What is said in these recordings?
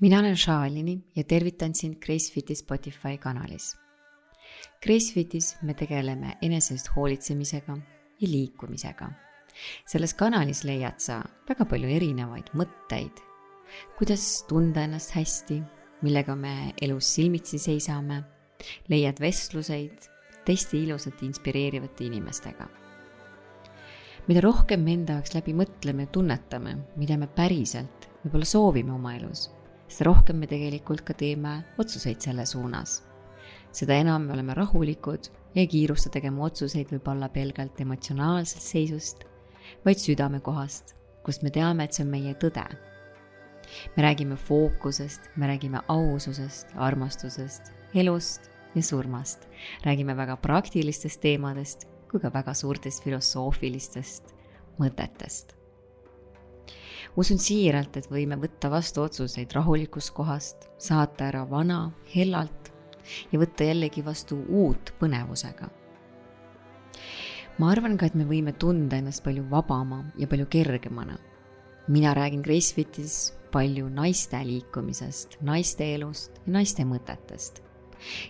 mina olen Shalini ja tervitan sind Gracefiti Spotify kanalis. Gracefitis me tegeleme enesest hoolitsemisega ja liikumisega. selles kanalis leiad sa väga palju erinevaid mõtteid, kuidas tunda ennast hästi, millega me elus silmitsi seisame, leiad vestluseid teiste ilusate inspireerivate inimestega. mida rohkem me enda jaoks läbi mõtleme ja tunnetame, mida me päriselt võib-olla soovime oma elus seda rohkem me tegelikult ka teeme otsuseid selle suunas. seda enam me oleme rahulikud ja ei kiirusta tegema otsuseid võib-olla pelgalt emotsionaalsest seisust, vaid südamekohast, kust me teame, et see on meie tõde. me räägime fookusest, me räägime aususest, armastusest, elust ja surmast. räägime väga praktilistest teemadest kui ka väga suurtest filosoofilistest mõtetest usun siiralt, et võime võtta vastu otsuseid rahulikust kohast, saata ära vana hellalt ja võtta jällegi vastu uut põnevusega. ma arvan ka, et me võime tunda ennast palju vabama ja palju kergemana. mina räägin Gracefitis palju naiste liikumisest, naiste elust ja naiste mõtetest.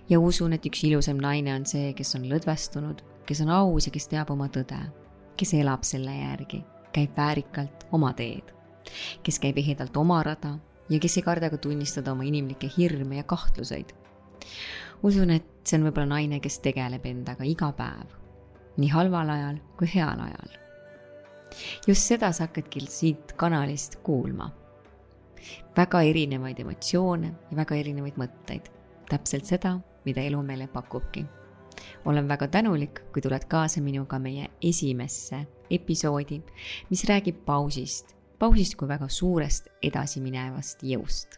ja usun, et üks ilusam naine on see, kes on lõdvestunud, kes on aus ja kes teab oma tõde, kes elab selle järgi, käib väärikalt oma teed kes käib ehedalt oma rada ja kes ei karda ka tunnistada oma inimlikke hirme ja kahtluseid. usun, et see on võib-olla naine, kes tegeleb endaga iga päev, nii halval ajal kui heal ajal. just seda sa hakkadki siit kanalist kuulma. väga erinevaid emotsioone ja väga erinevaid mõtteid, täpselt seda, mida elu meile pakubki olen väga tänulik, kui tuled kaasa minuga meie esimesse episoodi, mis räägib pausist pausist kui väga suurest edasiminevast jõust.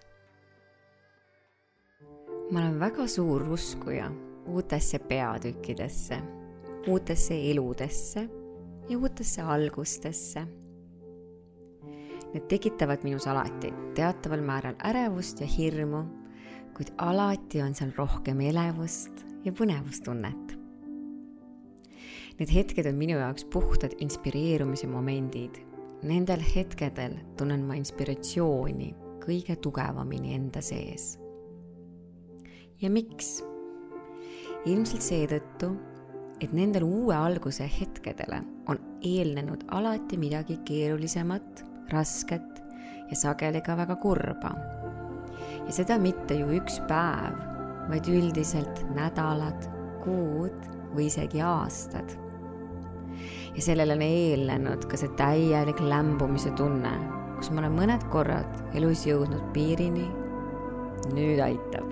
ma olen väga suur uskuja uutesse peatükkidesse, uutesse eludesse ja uutesse algustesse. Need tekitavad minus alati teataval määral ärevust ja hirmu, kuid alati on seal rohkem elevust ja põnevustunnet. Need hetked on minu jaoks puhtad inspireerumise momendid Nendel hetkedel tunnen ma inspiratsiooni kõige tugevamini enda sees. ja miks? ilmselt seetõttu, et nendel uue alguse hetkedele on eelnenud alati midagi keerulisemat, rasket ja sageli ka väga kurba. ja seda mitte ju üks päev, vaid üldiselt nädalad, kuud või isegi aastad ja sellele on eelnenud ka see täielik lämbumise tunne, kus ma olen mõned korrad elus jõudnud piirini. nüüd aitab.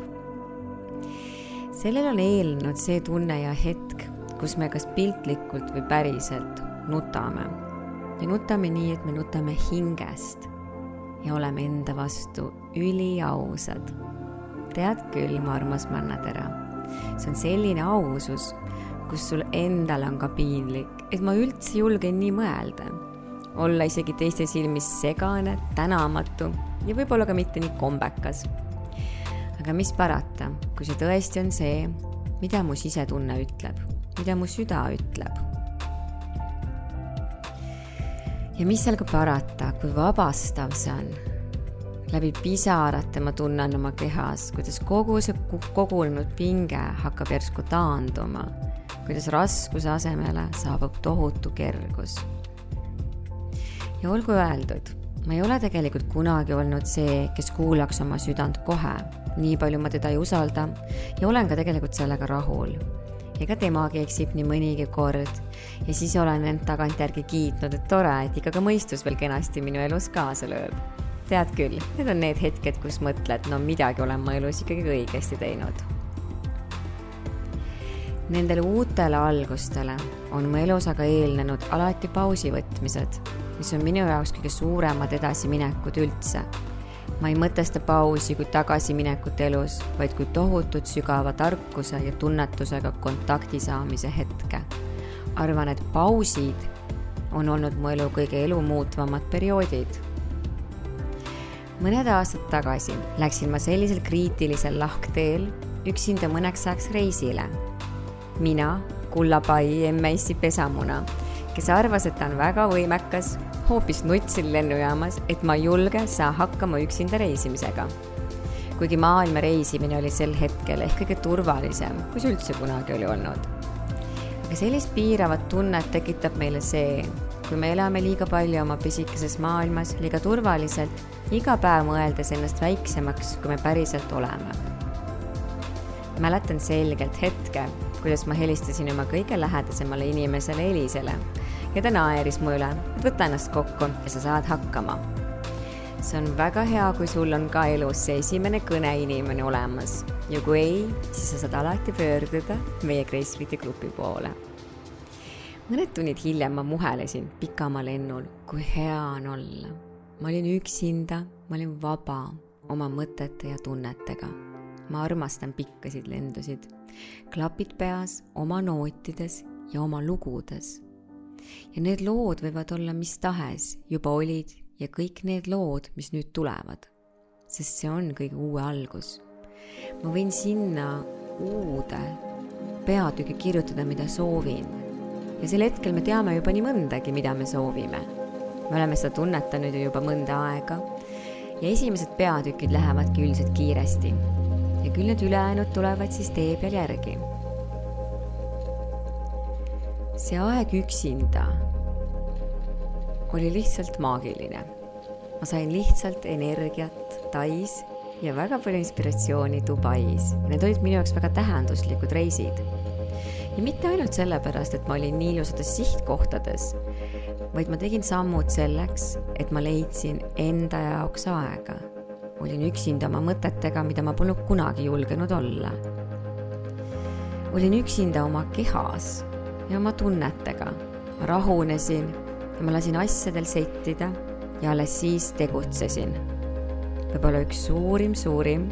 sellele on eelnenud see tunne ja hetk, kus me kas piltlikult või päriselt nutame ja nutame nii, et me nutame hingest ja oleme enda vastu üliausad. tead küll, mu armas mannatera, see on selline ausus kus sul endal on ka piinlik, et ma üldse julgen nii mõelda. olla isegi teiste silmis segane, tänamatu ja võib-olla ka mitte nii kombekas. aga mis parata, kui see tõesti on see, mida mu sisetunne ütleb, mida mu süda ütleb. ja mis seal ka parata, kui vabastav see on läbi pisarate ma tunnen oma kehas, kuidas kogu see kogunenud pinge hakkab järsku taanduma kuidas raskuse asemele saabub tohutu kergus. ja olgu öeldud, ma ei ole tegelikult kunagi olnud see, kes kuulaks oma südant kohe, nii palju ma teda ei usalda ja olen ka tegelikult sellega rahul. ega temagi eksib nii mõnigi kord ja siis olen end tagantjärgi kiitnud, et tore, et ikka ka mõistus veel kenasti minu elus kaasa lööb. tead küll, need on need hetked, kus mõtled, no midagi olen ma elus ikkagi õigesti teinud Nendele uutele algustele on mu elus aga eelnenud alati pausi võtmised, mis on minu jaoks kõige suuremad edasiminekud üldse. ma ei mõtesta pausi kui tagasiminekut elus, vaid kui tohutut sügava tarkuse ja tunnetusega kontakti saamise hetke. arvan, et pausid on olnud mu elu kõige elumuutvamad perioodid mõned aastad tagasi läksin ma sellisel kriitilisel lahkteel üksinda mõneks ajaks reisile mina, Kullapai M-Messi pesamuna, kes arvas, et ta on väga võimekas, hoopis nutsil lennujaamas, et ma ei julge saa hakkama üksinda reisimisega. kuigi maailma reisimine oli sel hetkel ehk kõige turvalisem, kui see üldse kunagi oli olnud. aga sellist piiravat tunnet tekitab meile see, kui me elame liiga palju oma pisikeses maailmas, liiga turvaliselt, iga päev mõeldes ennast väiksemaks, kui me päriselt oleme. mäletan selgelt hetke, kuidas ma helistasin oma kõige lähedasemale inimesele Elisele ja ta naeris mu üle, et võta ennast kokku ja sa saad hakkama. see on väga hea, kui sul on ka elus see esimene kõneinimene olemas ja kui ei, siis sa saad alati pöörduda meie Gracefiti grupi poole. mõned tunnid hiljem ma muhelesin pikamaa lennul, kui hea on olla. ma olin üksinda, ma olin vaba oma mõtete ja tunnetega. ma armastan pikkasid lendusid, klapid peas, oma nootides ja oma lugudes ja need lood võivad olla mis tahes, juba olid ja kõik need lood, mis nüüd tulevad. sest see on kõige uue algus. ma võin sinna uude peatüki kirjutada, mida soovin. ja sel hetkel me teame juba nii mõndagi, mida me soovime. me oleme seda tunnetanud ju juba mõnda aega ja esimesed peatükid lähevadki üldiselt kiiresti. Ja küll need ülejäänud tulevad siis tee peal järgi see aeg üksinda oli lihtsalt maagiline. ma sain lihtsalt energiat Tais ja väga palju inspiratsiooni Dubais. Need olid minu jaoks väga tähenduslikud reisid. ja mitte ainult sellepärast, et ma olin nii ilusates sihtkohtades, vaid ma tegin sammud selleks, et ma leidsin enda jaoks aega. Olin üksinda oma mõtetega, mida ma polnud kunagi julgenud olla. olin üksinda oma kehas ja oma tunnetega. ma rahunesin ja ma lasin asjadel settida ja alles siis tegutsesin. võib-olla üks suurim, suurim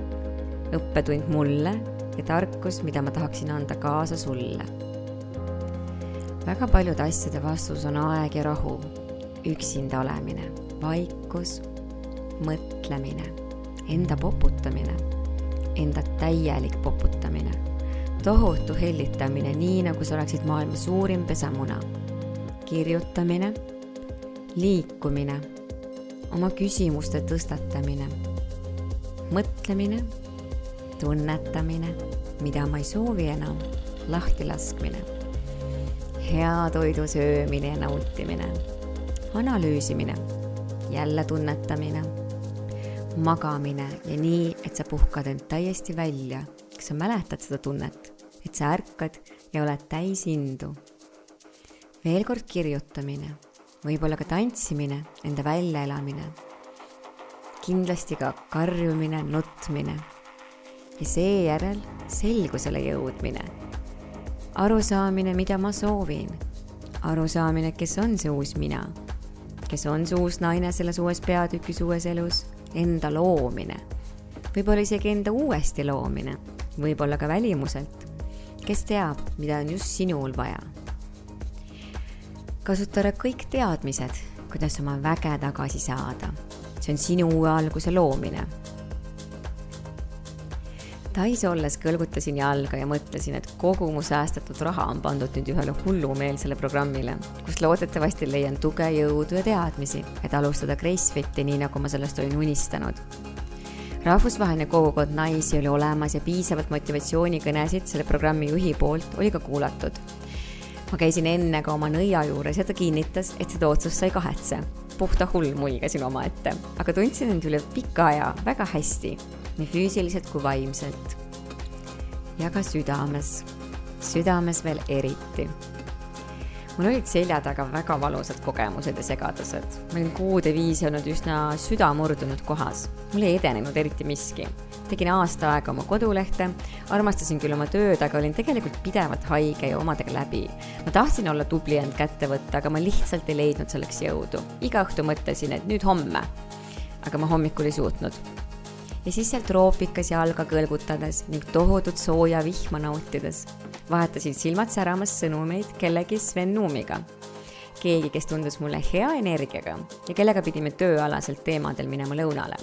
õppetund mulle ja tarkus, mida ma tahaksin anda kaasa sulle. väga paljude asjade vastus on aeg ja rahu, üksinda olemine, vaikus, mõtlemine, enda poputamine, enda täielik poputamine tohutu hellitamine, nii nagu sa oleksid maailma suurim pesamuna. kirjutamine, liikumine, oma küsimuste tõstatamine, mõtlemine, tunnetamine, mida ma ei soovi enam, lahtilaskmine, hea toidu söömine ja nautimine, analüüsimine, jälle tunnetamine, magamine ja nii, et sa puhkad end täiesti välja kas sa mäletad seda tunnet, et sa ärkad ja oled täis indu? veel kord kirjutamine, võib-olla ka tantsimine, enda väljaelamine. kindlasti ka karjumine, nutmine. ja seejärel selgusele jõudmine. arusaamine, mida ma soovin. arusaamine, kes on see uus mina. kes on see uus naine selles uues peatükis uues elus. Enda loomine võib-olla isegi enda uuesti loomine võib-olla ka välimuselt. kes teab, mida on just sinul vaja. kasuta ära kõik teadmised, kuidas oma väge tagasi saada. see on sinu uue alguse loomine. Tais olles kõlgutasin jalga ja mõtlesin, et kogu mu säästetud raha on pandud nüüd ühele hullumeelsele programmile, kus loodetavasti leian tuge, jõudu ja teadmisi, et alustada Gracefiti nii, nagu ma sellest olin unistanud rahvusvaheline kogukond naisi oli olemas ja piisavalt motivatsioonikõnesid selle programmi juhi poolt oli ka kuulatud. ma käisin enne ka oma nõia juures ja ta kinnitas, et seda otsust sa ei kahetse. puhta hull muigasin omaette, aga tundsin end üle pika aja väga hästi, nii füüsiliselt kui vaimselt. ja ka südames, südames veel eriti mul olid selja taga väga valusad kogemused ja segadused. ma olin kuude viisi olnud üsna südamurdunud kohas. mul ei edenenud eriti miski. tegin aasta aega oma kodulehte, armastasin küll oma tööd, aga olin tegelikult pidevalt haige ja omadega läbi. ma tahtsin olla tubli end kätte võtta, aga ma lihtsalt ei leidnud selleks jõudu. iga õhtu mõtlesin, et nüüd homme. aga ma hommikul ei suutnud ja siis seal troopikas jalga kõlgutades ning tohutut sooja vihma nautides vahetasin silmad säramas sõnumeid kellegi Sven Nuumiga. keegi, kes tundus mulle hea energiaga ja kellega pidime tööalaselt teemadel minema lõunale.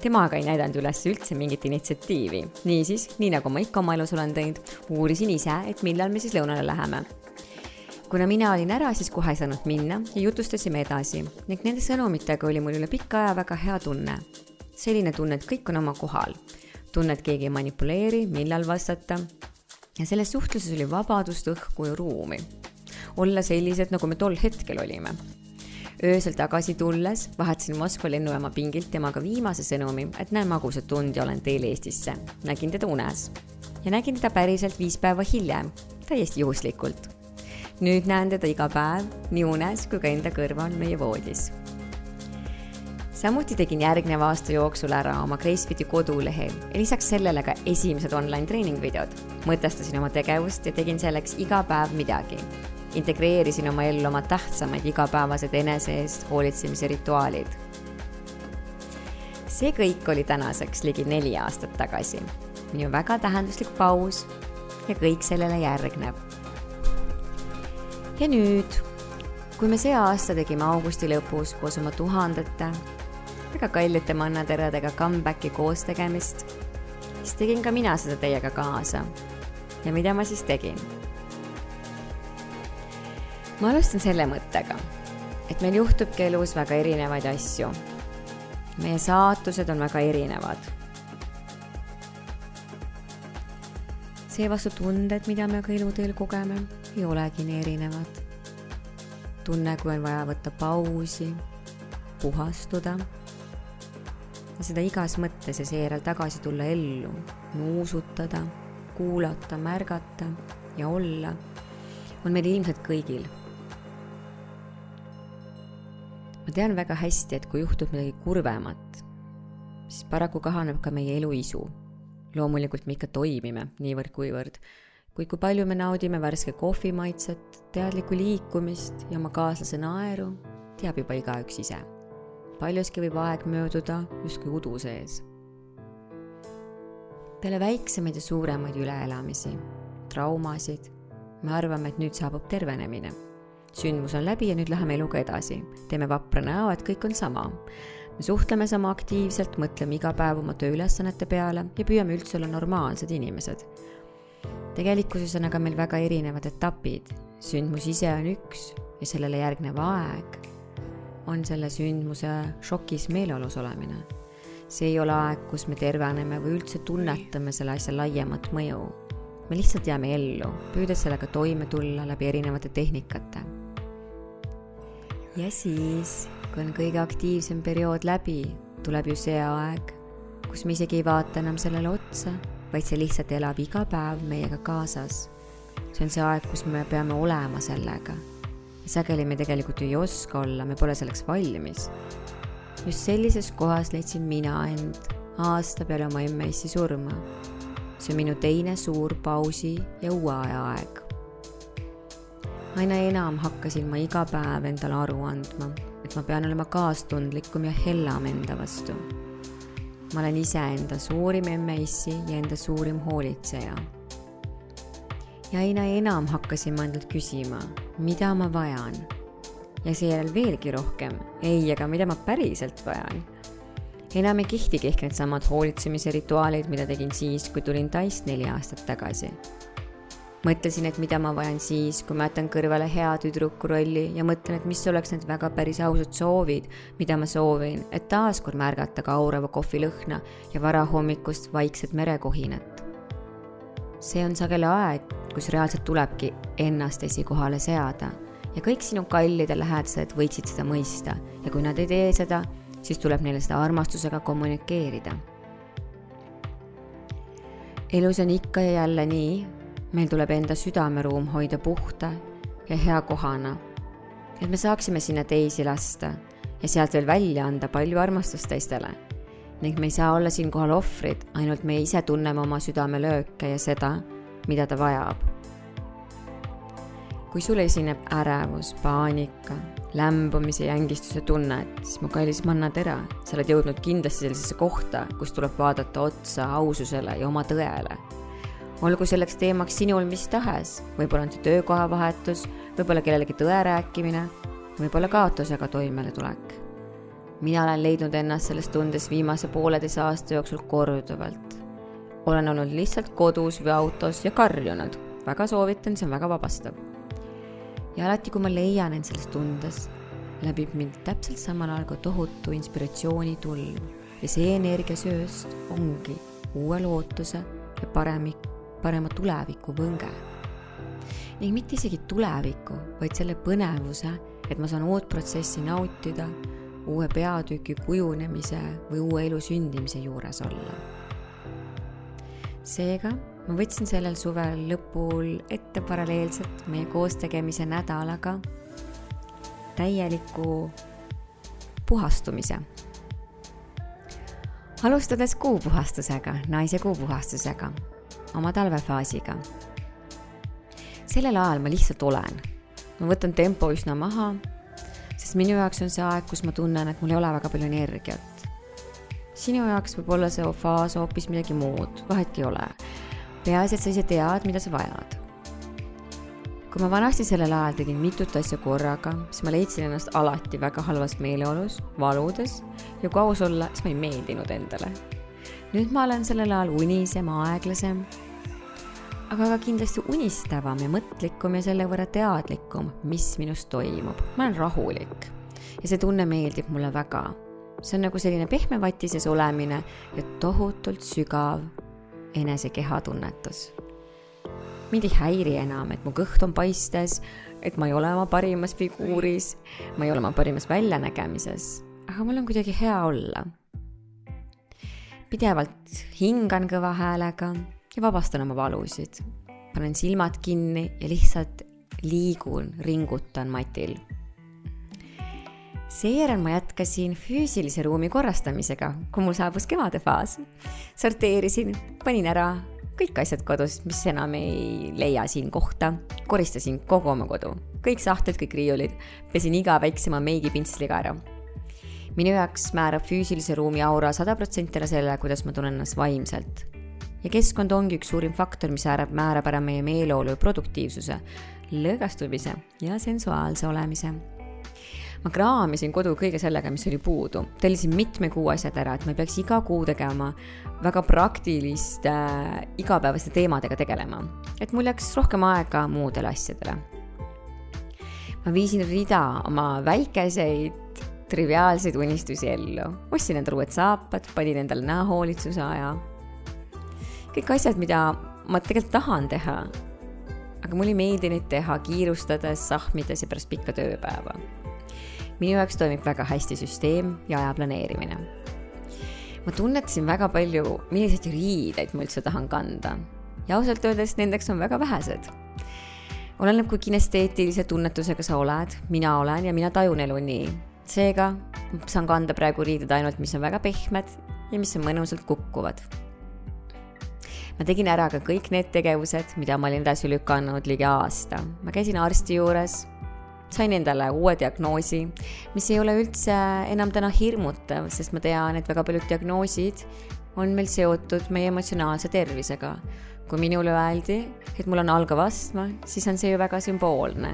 temaga ei näidanud üles üldse mingit initsiatiivi, niisiis, nii nagu ma ikka oma elus olen teinud, uurisin ise, et millal me siis lõunale läheme kuna mina olin ära, siis kohe ei saanud minna ja jutustasime edasi ning nende sõnumitega oli mul üle pika aja väga hea tunne. Selline tunne, et kõik on oma kohal. tunne, et keegi ei manipuleeri, millal vastata. ja selles suhtluses oli vabadust, õhku ja ruumi. olla sellised, nagu me tol hetkel olime öösel tagasi tulles vahetasin Moskva lennujaama pingilt temaga viimase sõnumi, et näen magusat tund ja olen teel Eestisse. nägin teda unes ja nägin teda päriselt viis päeva hiljem, täiesti juhuslikult. nüüd näen teda iga päev nii unes kui ka enda kõrval meie voodis. Samuti tegin järgneva aasta jooksul ära oma Gracefiti kodulehel ja lisaks sellele ka esimesed online treeningvideod. mõtestasin oma tegevust ja tegin selleks iga päev midagi integreerisin oma ellu oma tähtsamaid igapäevased enese eest hoolitsemise rituaalid. see kõik oli tänaseks ligi neli aastat tagasi. minu väga tähenduslik paus ja kõik sellele järgneb. ja nüüd, kui me see aasta tegime augusti lõpus koos oma tuhandete väga kallite mannateradega comeback'i koos tegemist, siis tegin ka mina seda teiega kaasa. ja mida ma siis tegin? ma alustan selle mõttega, et meil juhtubki elus väga erinevaid asju. meie saatused on väga erinevad. seevastu tunded, mida me ka eluteel kogeme, ei olegi nii erinevad. tunne, kui on vaja võtta pausi, puhastuda seda igas mõttes ja seejärel tagasi tulla ellu, nuusutada, kuulata, märgata ja olla, on meil ilmselt kõigil ma tean väga hästi, et kui juhtub midagi kurvemat, siis paraku kahaneb ka meie elu isu. loomulikult me ikka toimime niivõrd-kuivõrd, kuid kui palju me naudime värske kohvi maitset, teadlikku liikumist ja oma kaaslase naeru, teab juba igaüks ise. Paljuski võib aeg mööduda justkui udu sees. peale väiksemaid ja suuremaid üleelamisi, traumasid, me arvame, et nüüd saabub tervenemine sündmus on läbi ja nüüd läheme eluga edasi. teeme vapra näo, et kõik on sama. me suhtleme sama aktiivselt, mõtleme iga päev oma tööülesannete peale ja püüame üldse olla normaalsed inimesed. tegelikkuses on aga meil väga erinevad etapid. sündmus ise on üks ja sellele järgnev aeg on selle sündmuse šokis meeleolus olemine. see ei ole aeg, kus me terveneme või üldse tunnetame selle asja laiemat mõju me lihtsalt jääme ellu, püüdes sellega toime tulla läbi erinevate tehnikate ja siis, kui on kõige aktiivsem periood läbi, tuleb ju see aeg, kus me isegi ei vaata enam sellele otsa, vaid see lihtsalt elab iga päev meiega kaasas. see on see aeg, kus me peame olema sellega. Sageli me tegelikult ju ei oska olla, me pole selleks valmis. just sellises kohas leidsin mina end aasta peale oma MS-i surma. see on minu teine suur pausi ja uue aja aeg aina enam hakkasin ma iga päev endale aru andma, et ma pean olema kaastundlikum ja hellam enda vastu. ma olen iseenda suurim emme-issi ja enda suurim hoolitseja. ja aina enam hakkasin ma endalt küsima, mida ma vajan. ja seejärel veelgi rohkem, ei, aga mida ma päriselt vajan enam ei kehtigi ehk needsamad hoolitsemise rituaalid, mida tegin siis, kui tulin Taist neli aastat tagasi mõtlesin, et mida ma vajan siis, kui ma jätan kõrvale hea tüdruku rolli ja mõtlen, et mis oleks need väga päris ausad soovid, mida ma soovin, et taaskord märgata ka aurava kohvi lõhna ja varahommikust vaikset merekohinat. See on sageli aeg, kus reaalselt tulebki ennast esikohale seada. Ja kõik sinu kallid ja lähedased võiksid seda mõista. Ja kui nad ei tee seda, siis tuleb neile seda armastusega kommunikeerida. Elus on ikka ja jälle nii, meil tuleb enda südameruum hoida puhta ja hea kohana, et me saaksime sinna teisi lasta ja sealt veel välja anda palju armastust teistele. Ning me ei saa olla siinkohal ohvrid, ainult meie ise tunneme oma südamelööke ja seda, mida ta vajab. kui sul esineb ärevus, paanika, lämbumise ja ängistuse tunnet, siis mu kallis mannatera, sa oled jõudnud kindlasti sellisesse kohta, kus tuleb vaadata otsa aususele ja oma tõele olgu selleks teemaks sinul mis tahes, võib-olla on see töökohavahetus, võib-olla kellelegi tõe rääkimine, võib-olla kaotusega toimeletulek. Mina olen leidnud ennast selles tundes viimase pooleteise aasta jooksul korduvalt. olen olnud lihtsalt kodus või autos ja karjunud, väga soovitan, see on väga vabastav. ja alati, kui ma leian end selles tundes, läbib mind täpselt samal ajal ka tohutu inspiratsioonitulv ja see energiasööst ongi uue lootuse ja paremi, parema tuleviku võnge. ning mitte isegi tuleviku, vaid selle põnevuse, et ma saan uut protsessi nautida, uue peatüki kujunemise või uue elu sündimise juures olla. seega ma võtsin sellel suvel lõpul ette paralleelselt meie koostegemise nädalaga täieliku puhastumise. alustades kuupuhastusega, naise kuupuhastusega, oma talvefaasiga. sellel ajal ma lihtsalt olen. ma võtan tempo üsna maha, sest minu jaoks on see aeg, kus ma tunnen, et mul ei ole väga palju energiat. sinu jaoks võib olla see faas hoopis midagi muud, vahet ei ole. peaasi, et sa ise tead, mida sa vajad kui ma vanasti sellel ajal tegin mitut asja korraga, siis ma leidsin ennast alati väga halvas meeleolus, valudes ja kui aus olla, siis ma ei meeldinud endale. nüüd ma olen sellel ajal unisem, aeglasem, aga ka kindlasti unistavam ja mõtlikum ja selle võrra teadlikum, mis minus toimub. ma olen rahulik ja see tunne meeldib mulle väga. see on nagu selline pehme vati sees olemine ja tohutult sügav enesekehatunnetus mind ei häiri enam, et mu kõht on paistes, et ma ei ole oma parimas figuuris, ma ei ole oma parimas väljanägemises, aga mul on kuidagi hea olla. pidevalt hingan kõva häälega ja vabastan oma valusid. panen silmad kinni ja lihtsalt liigun, ringutan matil. seejärel ma jätkasin füüsilise ruumi korrastamisega, kui mul saabus kevadefaas. sorteerisin, panin ära kõik asjad kodus, mis enam ei leia siin kohta. koristasin kogu oma kodu, kõik sahtlid, kõik riiulid, pesin iga väiksema meigipintsliga ära. minu jaoks määrab füüsilise ruumi aura sada protsenti ära selle, kuidas ma tunnen ennast vaimselt. Ja keskkond ongi üks suurim faktor, mis määrab, määrab ära meie meeleolu ja produktiivsuse, lõõgastumise ja sensuaalse olemise. Ma kraamisin kodu kõige sellega, mis oli puudu, tellisin mitme kuu asjad ära, et ma ei peaks iga kuu tegema väga praktiliste äh, igapäevaste teemadega tegelema, et mul jääks rohkem aega muudele asjadele. ma viisin rida oma väikeseid triviaalseid unistusi ellu, ostsin endale uued saapad, panin endale näohoolitsuse aja. Kõik asjad, mida ma tegelikult tahan teha, aga mulle ei meeldi neid teha kiirustades, sahmides ja pärast pikka tööpäeva minu jaoks toimib väga hästi süsteem ja aja planeerimine. ma tunnetasin väga palju, milliseid riideid ma üldse tahan kanda ja ausalt öeldes nendeks on väga vähesed. oleneb, kui kinesteetilise tunnetusega sa oled, mina olen ja mina tajun elu nii. seega saan kanda praegu riided ainult, mis on väga pehmed ja mis on mõnusalt kukkuvad ma tegin ära ka kõik need tegevused, mida ma olin edasi lükanud ligi aasta. ma käisin arsti juures, sain endale uue diagnoosi, mis ei ole üldse enam täna hirmutav, sest ma tean, et väga paljud diagnoosid on meil seotud meie emotsionaalse tervisega. kui minule öeldi, et mul on algav astma, siis on see ju väga sümboolne.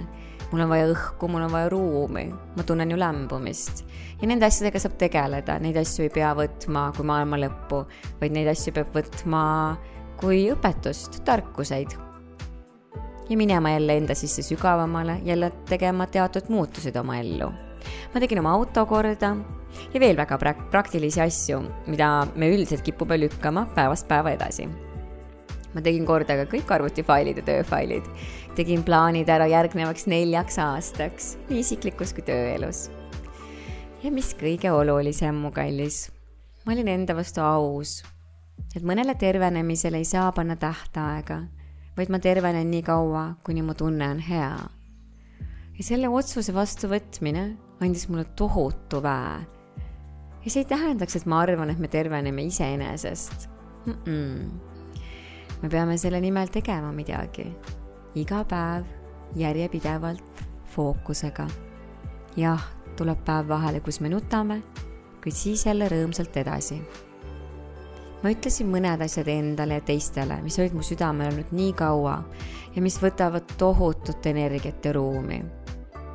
mul on vaja õhku, mul on vaja ruumi, ma tunnen ju lämbumist. ja nende asjadega saab tegeleda, neid asju ei pea võtma kui maailma lõppu, vaid neid asju peab võtma kui õpetust, tarkuseid ja minema jälle enda sisse sügavamale, jälle tegema teatud muutused oma ellu. ma tegin oma auto korda ja veel väga pra-, praktilisi asju, mida me üldiselt kipume lükkama päevast päeva edasi. ma tegin korda ka kõik arvutifailid ja tööfailid. tegin plaanid ära järgnevaks neljaks aastaks, nii isiklikus kui tööelus. ja mis kõige olulisem, mu kallis, ma olin enda vastu aus, et mõnele tervenemisele ei saa panna tähtaega vaid ma tervenen nii kaua, kuni mu tunne on hea. ja selle otsuse vastuvõtmine andis mulle tohutu väe. ja see ei tähendaks, et ma arvan, et me terveneme iseenesest mm. -mm. me peame selle nimel tegema midagi. iga päev järjepidevalt fookusega. jah, tuleb päev vahele, kus me nutame, kuid siis jälle rõõmsalt edasi ma ütlesin mõned asjad endale ja teistele, mis olid mu südamel olnud nii kaua ja mis võtavad tohutut energiat ja ruumi.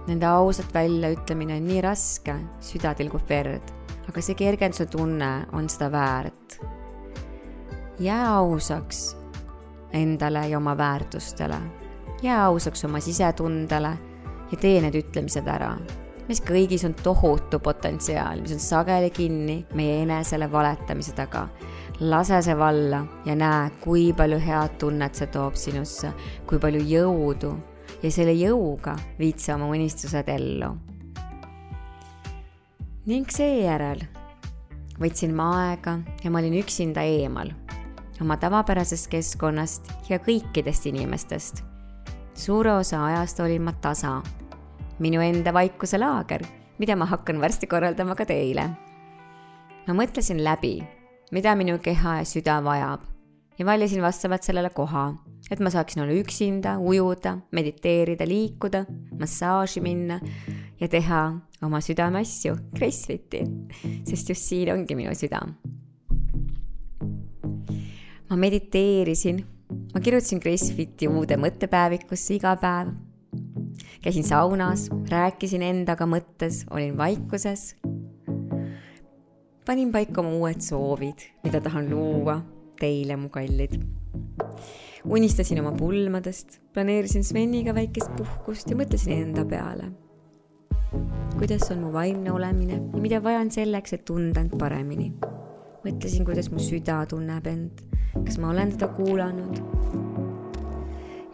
Nende ausalt väljaütlemine on nii raske, süda tilgub verd, aga see kergenduse tunne on seda väärt. jää ausaks endale ja oma väärtustele, jää ausaks oma sisetundele ja tee need ütlemised ära meis kõigis on tohutu potentsiaal, mis on sageli kinni meie enesele valetamise taga. Lase see valla ja näe, kui palju head tunnet see toob sinusse, kui palju jõudu ja selle jõuga viid sa oma unistused ellu. ning seejärel võtsin ma aega ja ma olin üksinda eemal oma tavapärasest keskkonnast ja kõikidest inimestest. suure osa ajast olin ma tasa, minu enda vaikuse laager, mida ma hakkan varsti korraldama ka teile. ma mõtlesin läbi, mida minu keha ja süda vajab ja valisin vastavalt sellele koha, et ma saaksin olla üksinda, ujuda, mediteerida, liikuda, massaaži minna ja teha oma südameasju, Crossfiti, sest just siin ongi minu süda ma mediteerisin, ma kirjutasin Gracefiti uude mõttepäevikusse iga päev. käisin saunas, rääkisin endaga mõttes, olin vaikuses. Panin paika oma uued soovid, mida tahan luua teile, mu kallid. unistasin oma pulmadest, planeerisin Sveniga väikest puhkust ja mõtlesin enda peale. kuidas on mu vaimne olemine ja mida vajan selleks, et tunda end paremini. mõtlesin, kuidas mu süda tunneb end kas ma olen teda kuulanud?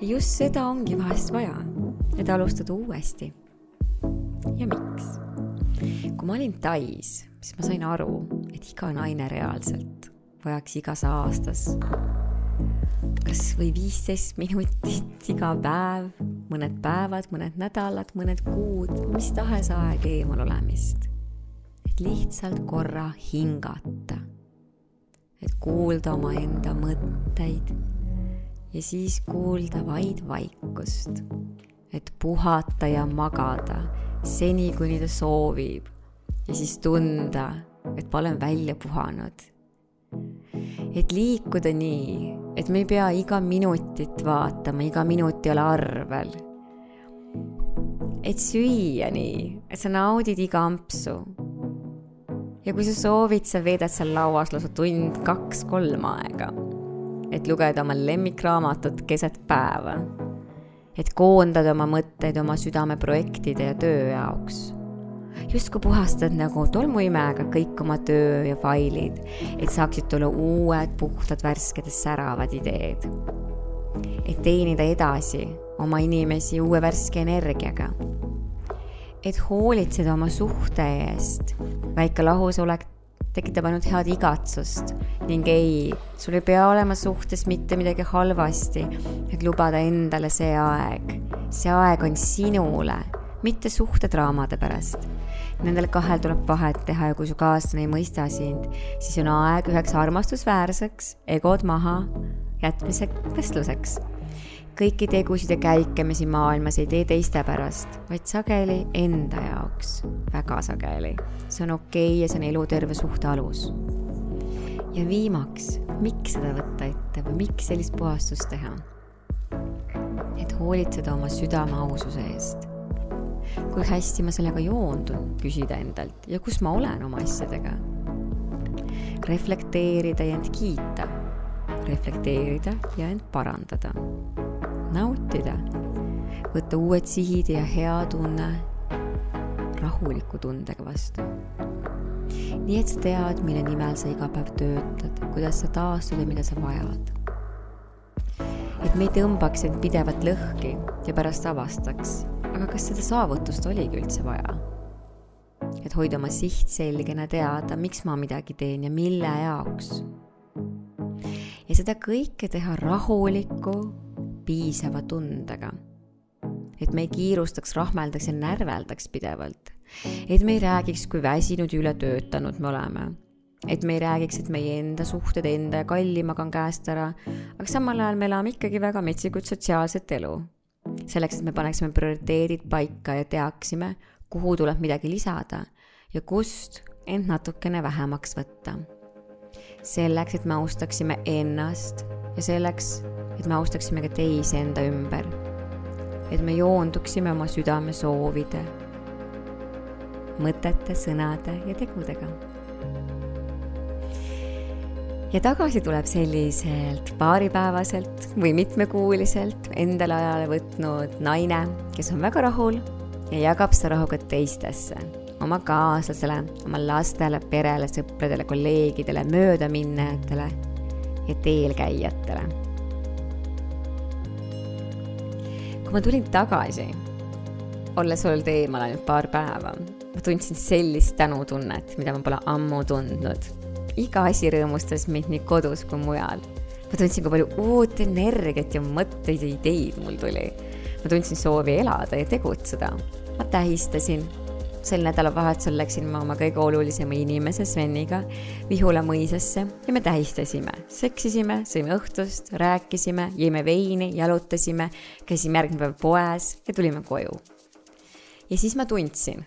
ja just seda ongi vahest vaja, et alustada uuesti. ja miks? kui ma olin Tais, siis ma sain aru, et iga naine reaalselt vajaks igas aastas kas või viisteist minutit iga päev, mõned päevad, mõned nädalad, mõned kuud, mis tahes aeg eemal olemist. et lihtsalt korra hingata. Et kuulda omaenda mõtteid ja siis kuulda vaid vaikust, et puhata ja magada seni, kuni ta soovib ja siis tunda, et ma olen välja puhanud. et liikuda nii, et me ei pea iga minutit vaatama, iga minut ei ole arvel. et süüa nii, et sa naudid iga ampsu ja kui sa soovid, sa veedad seal lauas lausa tund, kaks, kolm aega. et lugeda oma lemmikraamatut keset päeva. et koondada oma mõtteid oma südameprojektide ja töö jaoks. Justkui puhastad nagu tolmuimejaga kõik oma töö ja failid, et saaksid tulla uued, puhtad, värsked ja säravad ideed. et teenida edasi oma inimesi uue värske energiaga et hoolitseda oma suhte eest. väike lahusolek tekitab ainult head igatsust ning ei, sul ei pea olema suhtes mitte midagi halvasti, et lubada endale see aeg. see aeg on sinule, mitte suhtedraamade pärast. Nendel kahel tuleb vahet teha ja kui su kaaslane ei mõista sind, siis on aeg üheks armastusväärseks egod maha jätmise vestluseks kõiki tegusid ja käike me siin maailmas ei tee teiste pärast, vaid sageli enda jaoks, väga sageli. see on okei okay ja see on eluterve suhte alus. ja viimaks, miks seda võtta ette või miks sellist puhastust teha? et hoolitseda oma südame aususe eest. Kui hästi ma sellega joondun, küsida endalt ja kus ma olen oma asjadega. reflekteerida ja end kiita reflekteerida ja end parandada nautida, võtta uued sihid ja hea tunne rahuliku tundega vastu. nii et sa tead, mille nimel sa iga päev töötad, kuidas sa taastud ja mida sa vajad. et me ei tõmbaks end pidevalt lõhki ja pärast avastaks, aga kas seda saavutust oligi üldse vaja? et hoida oma siht selgena, teada, miks ma midagi teen ja mille jaoks. ja seda kõike teha rahuliku piisava tundega. et me ei kiirustaks, rahmeldaks ja närveldaks pidevalt. et me ei räägiks, kui väsinud ja ületöötanud me oleme. et me ei räägiks, et meie enda suhted enda ja kallimaga on käest ära, aga samal ajal me elame ikkagi väga metsikut sotsiaalset elu. Selleks, et me paneksime prioriteedid paika ja teaksime, kuhu tuleb midagi lisada ja kust end natukene vähemaks võtta. selleks, et me austaksime ennast ja selleks, et me austaksime ka teisi enda ümber. et me joonduksime oma südame soovide, mõtete, sõnade ja tegudega. Ja tagasi tuleb selliselt paaripäevaselt või mitmekuuliselt endale ajale võtnud naine, kes on väga rahul ja jagab seda rahu ka teistesse oma kaaslasele, oma lastele, perele, sõpradele, kolleegidele, möödaminejatele ja teelkäijatele. kui ma tulin tagasi, olles olnud eemal ainult paar päeva, ma tundsin sellist tänutunnet, mida ma pole ammu tundnud. Iga asi rõõmustas mind nii kodus kui mujal. ma tundsin, kui palju uut energiat ja mõtteid ja ideid mul tuli. ma tundsin soovi elada ja tegutseda. ma tähistasin sel nädalavahetusel läksin ma oma kõige olulisema inimese Sveniga Vihula mõisasse ja me tähistasime, seksisime, sõime õhtust, rääkisime, jõime veini, jalutasime, käisime järgmine päev poes ja tulime koju. ja siis ma tundsin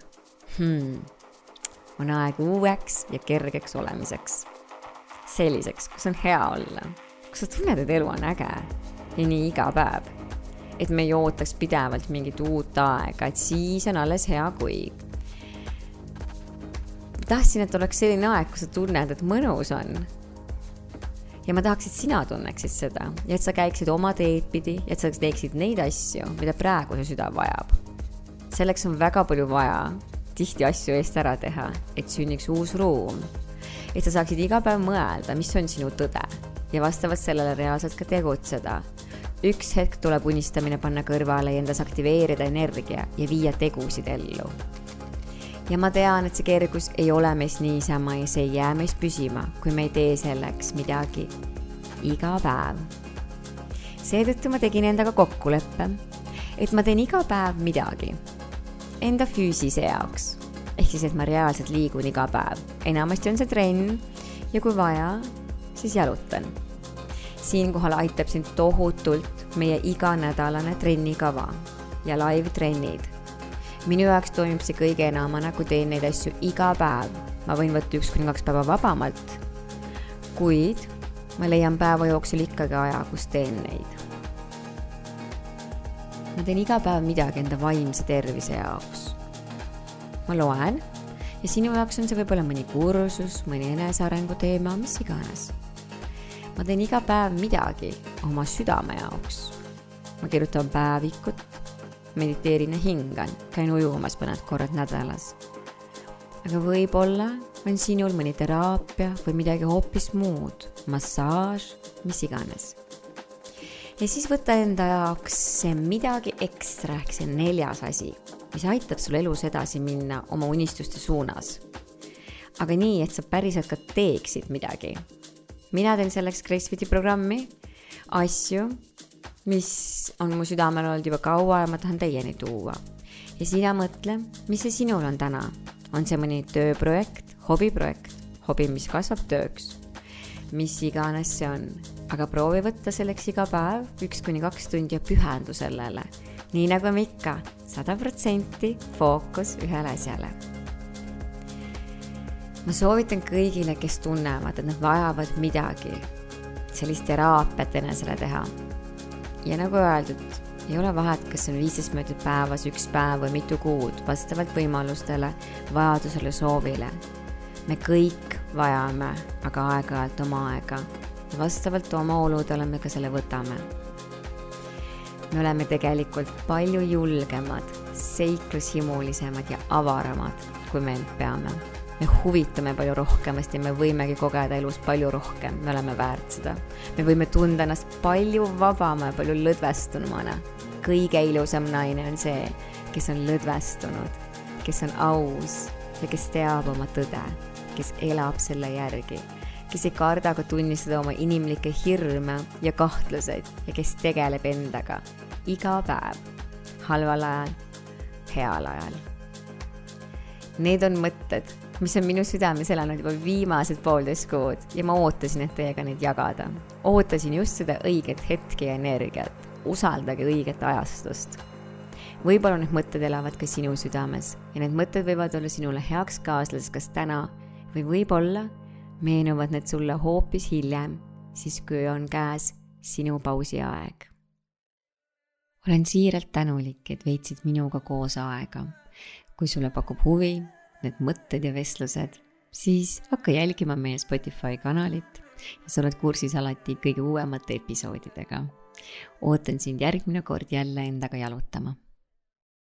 hmm,, on aeg uueks ja kergeks olemiseks. selliseks, kus on hea olla, kus sa tunned, et elu on äge ja nii iga päev. et me ei ootaks pidevalt mingit uut aega, et siis on alles hea, kui tahtsin, et oleks selline aeg, kus sa tunned, et mõnus on. ja ma tahaks, et sina tunneksid seda ja et sa käiksid oma teed pidi ja et sa teeksid neid asju, mida praegu su süda vajab. selleks on väga palju vaja tihti asju eest ära teha, et sünniks uus ruum. et sa saaksid iga päev mõelda, mis on sinu tõde ja vastavalt sellele reaalselt ka tegutseda üks hetk tuleb unistamine panna kõrvale ja endas aktiveerida energia ja viia tegusid ellu ja ma tean, et see kergus ei ole meist niisama ja see ei jää meist püsima, kui me ei tee selleks midagi iga päev. seetõttu ma tegin endaga kokkuleppe, et ma teen iga päev midagi enda füüsise jaoks. ehk siis, et ma reaalselt liigun iga päev, enamasti on see trenn ja kui vaja, siis jalutan. siinkohal aitab sind tohutult meie iganädalane trennikava ja live-trennid minu jaoks toimib see kõige enamana, kui teen neid asju iga päev. ma võin võtta üks kuni kaks päeva vabamalt. kuid ma leian päeva jooksul ikkagi aja, kus teen neid. Ma teen iga päev midagi enda vaimse tervise jaoks. ma loen ja sinu jaoks on see võib-olla mõni kursus, mõni enesearengu teema, mis iganes. ma teen iga päev midagi oma südame jaoks. ma kirjutan päevikut mediteerin ja hingan, käin ujumas mõned korrad nädalas. aga võib-olla on sinul mõni teraapia või midagi hoopis muud, massaaž, mis iganes. Ja siis võta enda jaoks midagi ekstra ehk see neljas asi, mis aitab sul elus edasi minna oma unistuste suunas. aga nii, et sa päriselt ka teeksid midagi. mina teen selleks Gracefiti programmi, asju mis on mu südamel olnud juba kaua ja ma tahan teieni tuua. ja sina mõtle, mis see sinul on täna. on see mõni tööprojekt, hobiprojekt, hobi, mis kasvab tööks, mis iganes see on, aga proovi võtta selleks iga päev üks kuni kaks tundi ja pühendu sellele. nii nagu me ikka, sada protsenti fookus ühele asjale ma soovitan kõigile, kes tunnevad, et nad vajavad midagi, sellist teraapiat enesele teha ja nagu öeldud, ei ole vahet, kas on viisteist minutit päevas, üks päev või mitu kuud, vastavalt võimalustele, vajadusele, soovile. me kõik vajame aga aeg-ajalt oma aega ja vastavalt oma oludele me ka selle võtame. me oleme tegelikult palju julgemad, seiklushimulisemad ja avaramad, kui me end peame me huvitame palju rohkemast ja me võimegi kogeda elus palju rohkem, me oleme väärt seda. me võime tunda ennast palju vabama ja palju lõdvestunumana. kõige ilusam naine on see, kes on lõdvestunud, kes on aus ja kes teab oma tõde, kes elab selle järgi, kes ei karda ka tunnistada oma inimlikke hirme ja kahtluseid ja kes tegeleb endaga iga päev, halval ajal, heal ajal. Need on mõtted mis on minu südames elanud juba viimased poolteist kuud ja ma ootasin, et teiega neid jagada. ootasin just seda õiget hetke ja energiat. usaldage õiget ajastust. võib-olla need mõtted elavad ka sinu südames ja need mõtted võivad olla sinule heaks kaaslaseks kas täna või võib-olla meenuvad need sulle hoopis hiljem, siis kui on käes sinu pausiaeg. olen siiralt tänulik, et veetsid minuga koos aega. kui sulle pakub huvi need mõtted ja vestlused, siis hakka jälgima meie Spotify kanalit ja sa oled kursis alati kõige uuemate episoodidega. ootan sind järgmine kord jälle endaga jalutama